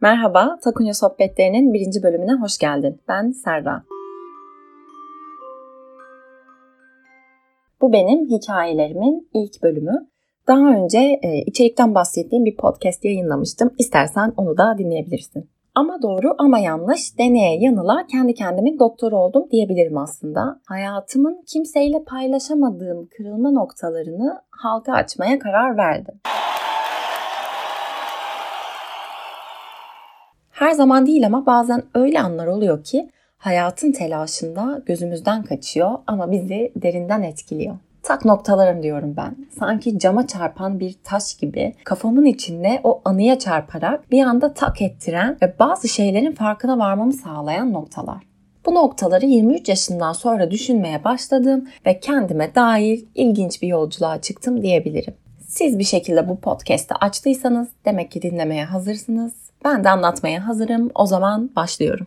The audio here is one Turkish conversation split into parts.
Merhaba, Takunya Sohbetlerinin birinci bölümüne hoş geldin. Ben Serra. Bu benim hikayelerimin ilk bölümü. Daha önce e, içerikten bahsettiğim bir podcast yayınlamıştım. İstersen onu da dinleyebilirsin. Ama doğru ama yanlış, deneye yanıla kendi kendimin doktor oldum diyebilirim aslında. Hayatımın kimseyle paylaşamadığım kırılma noktalarını halka açmaya karar verdim. Her zaman değil ama bazen öyle anlar oluyor ki hayatın telaşında gözümüzden kaçıyor ama bizi derinden etkiliyor. Tak noktalarım diyorum ben. Sanki cama çarpan bir taş gibi kafamın içinde o anıya çarparak bir anda tak ettiren ve bazı şeylerin farkına varmamı sağlayan noktalar. Bu noktaları 23 yaşından sonra düşünmeye başladım ve kendime dair ilginç bir yolculuğa çıktım diyebilirim. Siz bir şekilde bu podcast'ı açtıysanız demek ki dinlemeye hazırsınız. Ben de anlatmaya hazırım. O zaman başlıyorum.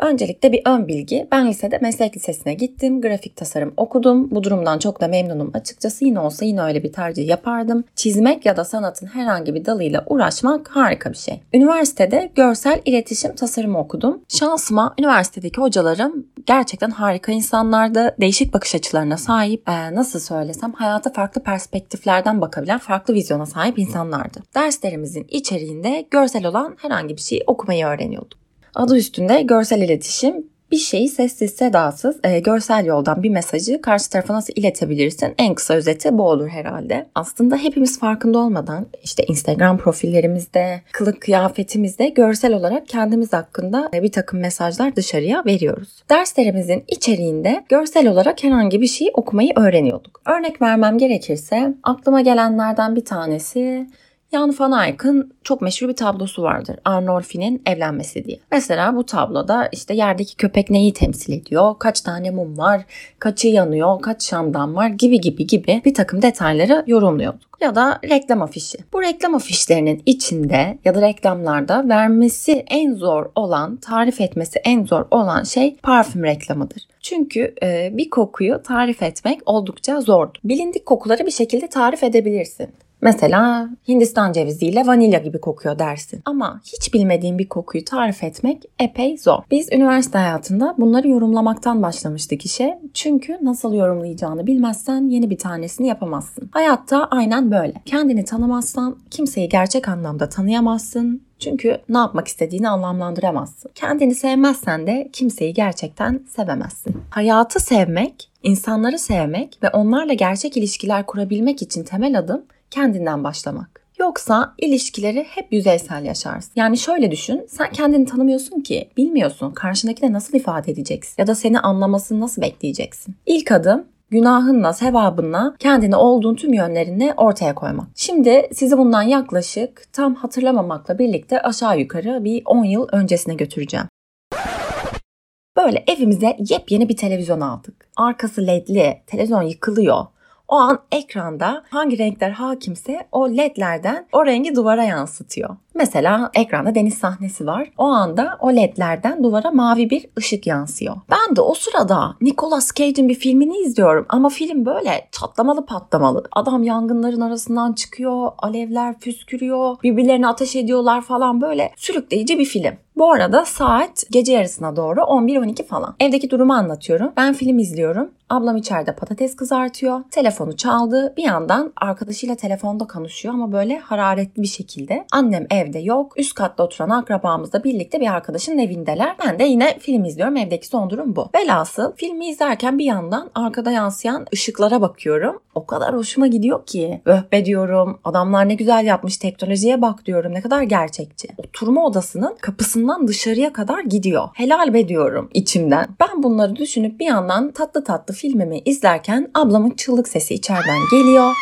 Öncelikle bir ön bilgi. Ben lisede meslek lisesine gittim. Grafik tasarım okudum. Bu durumdan çok da memnunum açıkçası. Yine olsa yine öyle bir tercih yapardım. Çizmek ya da sanatın herhangi bir dalıyla uğraşmak harika bir şey. Üniversitede görsel iletişim tasarımı okudum. Şansıma üniversitedeki hocalarım gerçekten harika insanlardı. Değişik bakış açılarına sahip, ee, nasıl söylesem hayata farklı perspektiflerden bakabilen, farklı vizyona sahip insanlardı. Derslerimizin içeriğinde görsel olan herhangi bir şey okumayı öğreniyorduk. Adı üstünde görsel iletişim bir şeyi sessiz sedasız e, görsel yoldan bir mesajı karşı tarafa nasıl iletebilirsin? En kısa özeti bu olur herhalde. Aslında hepimiz farkında olmadan işte Instagram profillerimizde, kılık kıyafetimizde görsel olarak kendimiz hakkında bir takım mesajlar dışarıya veriyoruz. Derslerimizin içeriğinde görsel olarak herhangi bir şey okumayı öğreniyorduk. Örnek vermem gerekirse aklıma gelenlerden bir tanesi Jan van Eyck'ın çok meşhur bir tablosu vardır. Arnolfi'nin evlenmesi diye. Mesela bu tabloda işte yerdeki köpek neyi temsil ediyor, kaç tane mum var, kaçı yanıyor, kaç şamdan var gibi gibi gibi bir takım detayları yorumluyorduk. Ya da reklam afişi. Bu reklam afişlerinin içinde ya da reklamlarda vermesi en zor olan, tarif etmesi en zor olan şey parfüm reklamıdır. Çünkü e, bir kokuyu tarif etmek oldukça zordur. Bilindik kokuları bir şekilde tarif edebilirsin. Mesela Hindistan ceviziyle vanilya gibi kokuyor dersin. Ama hiç bilmediğin bir kokuyu tarif etmek epey zor. Biz üniversite hayatında bunları yorumlamaktan başlamıştık işe. Çünkü nasıl yorumlayacağını bilmezsen yeni bir tanesini yapamazsın. Hayatta aynen böyle. Kendini tanımazsan kimseyi gerçek anlamda tanıyamazsın. Çünkü ne yapmak istediğini anlamlandıramazsın. Kendini sevmezsen de kimseyi gerçekten sevemezsin. Hayatı sevmek, insanları sevmek ve onlarla gerçek ilişkiler kurabilmek için temel adım kendinden başlamak. Yoksa ilişkileri hep yüzeysel yaşarsın. Yani şöyle düşün, sen kendini tanımıyorsun ki, bilmiyorsun karşındakine nasıl ifade edeceksin ya da seni anlamasını nasıl bekleyeceksin. İlk adım günahınla, sevabınla kendini olduğun tüm yönlerini ortaya koymak. Şimdi sizi bundan yaklaşık tam hatırlamamakla birlikte aşağı yukarı bir 10 yıl öncesine götüreceğim. Böyle evimize yepyeni bir televizyon aldık. Arkası ledli, televizyon yıkılıyor. O an ekranda hangi renkler hakimse o ledlerden o rengi duvara yansıtıyor. Mesela ekranda deniz sahnesi var. O anda o ledlerden duvara mavi bir ışık yansıyor. Ben de o sırada Nicolas Cage'in bir filmini izliyorum ama film böyle çatlamalı patlamalı. Adam yangınların arasından çıkıyor, alevler püskürüyor, birbirlerine ateş ediyorlar falan böyle sürükleyici bir film. Bu arada saat gece yarısına doğru 11-12 falan. Evdeki durumu anlatıyorum. Ben film izliyorum. Ablam içeride patates kızartıyor. Telefonu çaldı. Bir yandan arkadaşıyla telefonda konuşuyor ama böyle hararetli bir şekilde. Annem evde yok. Üst katta oturan akrabamızla birlikte bir arkadaşın evindeler. Ben de yine film izliyorum. Evdeki son durum bu. Velhasıl filmi izlerken bir yandan arkada yansıyan ışıklara bakıyorum. O kadar hoşuma gidiyor ki. Öhbe diyorum. Adamlar ne güzel yapmış. Teknolojiye bak diyorum. Ne kadar gerçekçi. Oturma odasının kapısından dışarıya kadar gidiyor. Helal be diyorum içimden. Ben bunları düşünüp bir yandan tatlı tatlı filmimi izlerken ablamın çığlık sesi içeriden geliyor.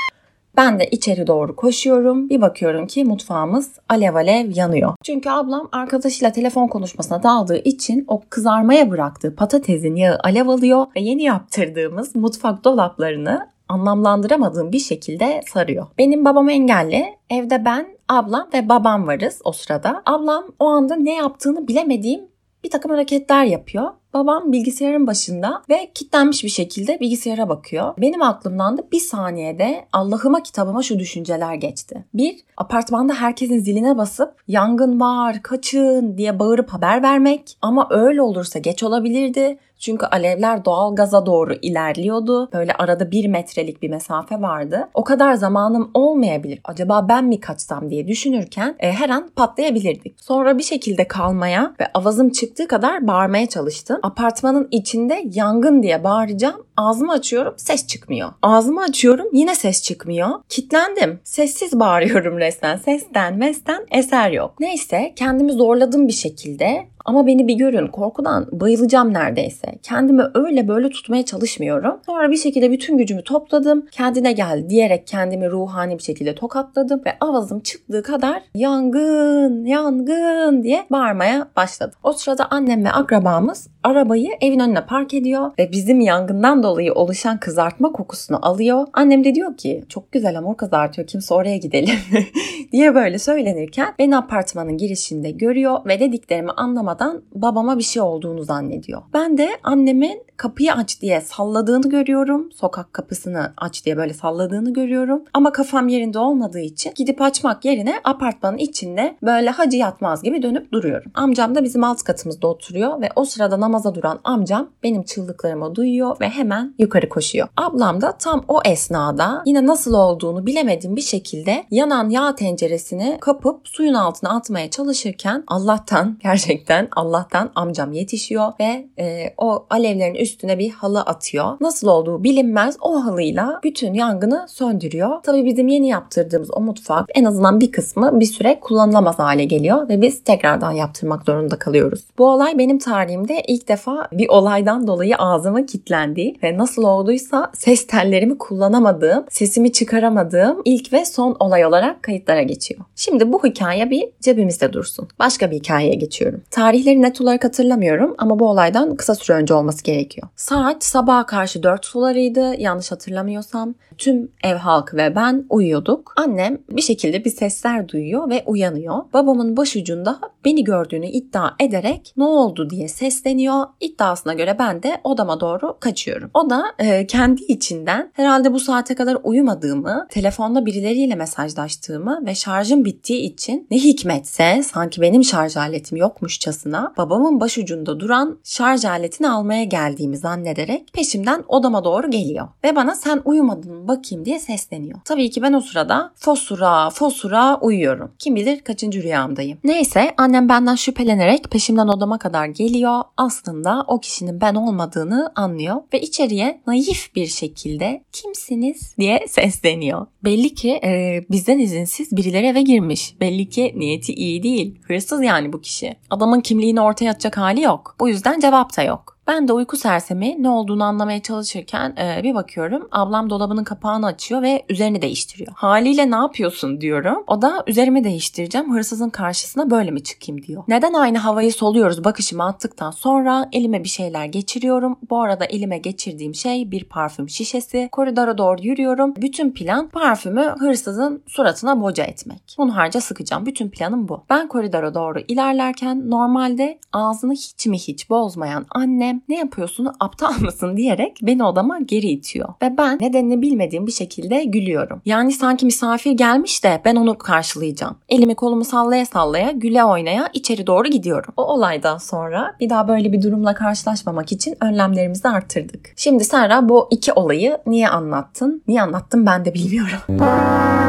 Ben de içeri doğru koşuyorum. Bir bakıyorum ki mutfağımız alev alev yanıyor. Çünkü ablam arkadaşıyla telefon konuşmasına daldığı için o kızarmaya bıraktığı patatesin yağı alev alıyor ve yeni yaptırdığımız mutfak dolaplarını anlamlandıramadığım bir şekilde sarıyor. Benim babam engelli. Evde ben, ablam ve babam varız o sırada. Ablam o anda ne yaptığını bilemediğim bir takım hareketler yapıyor. Babam bilgisayarın başında ve kilitlenmiş bir şekilde bilgisayara bakıyor. Benim aklımdan da bir saniyede Allah'ıma kitabıma şu düşünceler geçti. Bir, apartmanda herkesin ziline basıp yangın var, kaçın diye bağırıp haber vermek. Ama öyle olursa geç olabilirdi. Çünkü alevler doğal gaza doğru ilerliyordu. Böyle arada bir metrelik bir mesafe vardı. O kadar zamanım olmayabilir. Acaba ben mi kaçsam diye düşünürken e, her an patlayabilirdik. Sonra bir şekilde kalmaya ve avazım çıktığı kadar bağırmaya çalıştım. Apartmanın içinde yangın diye bağıracağım. Ağzımı açıyorum ses çıkmıyor. Ağzımı açıyorum yine ses çıkmıyor. Kitlendim. Sessiz bağırıyorum resmen. Sesten mesten eser yok. Neyse kendimi zorladım bir şekilde ama beni bir görün korkudan bayılacağım neredeyse. Kendimi öyle böyle tutmaya çalışmıyorum. Sonra bir şekilde bütün gücümü topladım. Kendine gel diyerek kendimi ruhani bir şekilde tokatladım ve avazım çıktığı kadar yangın yangın diye bağırmaya başladım. O sırada annem ve akrabamız arabayı evin önüne park ediyor ve bizim yangından dolayı oluşan kızartma kokusunu alıyor. Annem de diyor ki çok güzel hamur kızartıyor kimse oraya gidelim diye böyle söylenirken beni apartmanın girişinde görüyor ve dediklerimi anlamadan babama bir şey olduğunu zannediyor. Ben de annemin kapıyı aç diye salladığını görüyorum. Sokak kapısını aç diye böyle salladığını görüyorum. Ama kafam yerinde olmadığı için gidip açmak yerine apartmanın içinde böyle hacı yatmaz gibi dönüp duruyorum. Amcam da bizim alt katımızda oturuyor ve o sırada namaza duran amcam benim çığlıklarımı duyuyor ve hemen yukarı koşuyor. Ablam da tam o esnada yine nasıl olduğunu bilemediğim bir şekilde yanan yağ tenceresini kapıp suyun altına atmaya çalışırken Allah'tan gerçekten Allah'tan amcam yetişiyor ve e, o alevlerin üstüne bir halı atıyor. Nasıl olduğu bilinmez o halıyla bütün yangını söndürüyor. Tabii bizim yeni yaptırdığımız o mutfak en azından bir kısmı bir süre kullanılamaz hale geliyor ve biz tekrardan yaptırmak zorunda kalıyoruz. Bu olay benim tarihimde ilk defa bir olaydan dolayı ağzıma kilitlendi ve nasıl olduysa ses tellerimi kullanamadığım, sesimi çıkaramadığım ilk ve son olay olarak kayıtlara geçiyor. Şimdi bu hikaye bir cebimizde dursun. Başka bir hikayeye geçiyorum. Tarihleri net olarak hatırlamıyorum ama bu olaydan kısa süre önce olması gerekiyor. Saat sabaha karşı 4 sularıydı yanlış hatırlamıyorsam. Tüm ev halkı ve ben uyuyorduk. Annem bir şekilde bir sesler duyuyor ve uyanıyor. Babamın başucunda beni gördüğünü iddia ederek ne oldu diye sesleniyor. İddiasına göre ben de odama doğru kaçıyorum. O da e, kendi içinden herhalde bu saate kadar uyumadığımı, telefonda birileriyle mesajlaştığımı ve şarjım bittiği için ne hikmetse sanki benim şarj aletim yokmuşçasına babamın başucunda duran şarj aletini almaya geldiğimi zannederek peşimden odama doğru geliyor. Ve bana sen uyumadın mı bakayım diye sesleniyor. Tabii ki ben o sırada fosura fosura uyuyorum. Kim bilir kaçıncı rüyamdayım. Neyse annem benden şüphelenerek peşimden odama kadar geliyor. Aslında o kişinin ben olmadığını anlıyor ve içeriye naif bir şekilde kimsiniz diye sesleniyor. Belli ki e, bizden izinsiz birileri eve girmiş. Belli ki niyeti iyi değil. Hırsız yani bu kişi. Adamın kimliğini ortaya atacak hali yok. Bu yüzden cevap da yok. Ben de uyku sersemi ne olduğunu anlamaya çalışırken e, bir bakıyorum ablam dolabının kapağını açıyor ve üzerini değiştiriyor. Haliyle ne yapıyorsun diyorum. O da üzerimi değiştireceğim hırsızın karşısına böyle mi çıkayım diyor. Neden aynı havayı soluyoruz bakışımı attıktan sonra elime bir şeyler geçiriyorum. Bu arada elime geçirdiğim şey bir parfüm şişesi. Koridora doğru yürüyorum. Bütün plan parfümü hırsızın suratına boca etmek. Bunu harca sıkacağım. Bütün planım bu. Ben koridora doğru ilerlerken normalde ağzını hiç mi hiç bozmayan annem ne yapıyorsun aptal mısın diyerek beni odama geri itiyor. Ve ben nedenini bilmediğim bir şekilde gülüyorum. Yani sanki misafir gelmiş de ben onu karşılayacağım. Elimi kolumu sallaya sallaya güle oynaya içeri doğru gidiyorum. O olaydan sonra bir daha böyle bir durumla karşılaşmamak için önlemlerimizi arttırdık. Şimdi Serra bu iki olayı niye anlattın? Niye anlattın ben de bilmiyorum.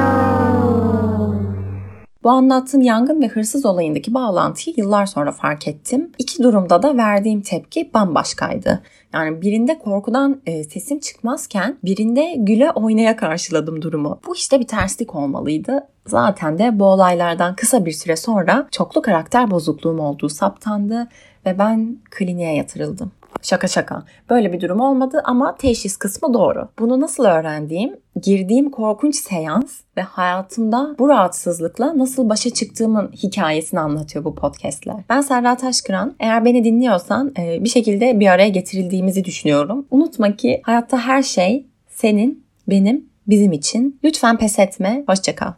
Bu anlattığım yangın ve hırsız olayındaki bağlantıyı yıllar sonra fark ettim. İki durumda da verdiğim tepki bambaşkaydı. Yani birinde korkudan e, sesim çıkmazken birinde güle oynaya karşıladım durumu. Bu işte bir terslik olmalıydı. Zaten de bu olaylardan kısa bir süre sonra çoklu karakter bozukluğum olduğu saptandı ve ben kliniğe yatırıldım. Şaka şaka. Böyle bir durum olmadı ama teşhis kısmı doğru. Bunu nasıl öğrendiğim, girdiğim korkunç seans ve hayatımda bu rahatsızlıkla nasıl başa çıktığımın hikayesini anlatıyor bu podcastler. Ben Serra Taşkıran. Eğer beni dinliyorsan e, bir şekilde bir araya getirildiğimizi düşünüyorum. Unutma ki hayatta her şey senin, benim, bizim için. Lütfen pes etme. Hoşçakal.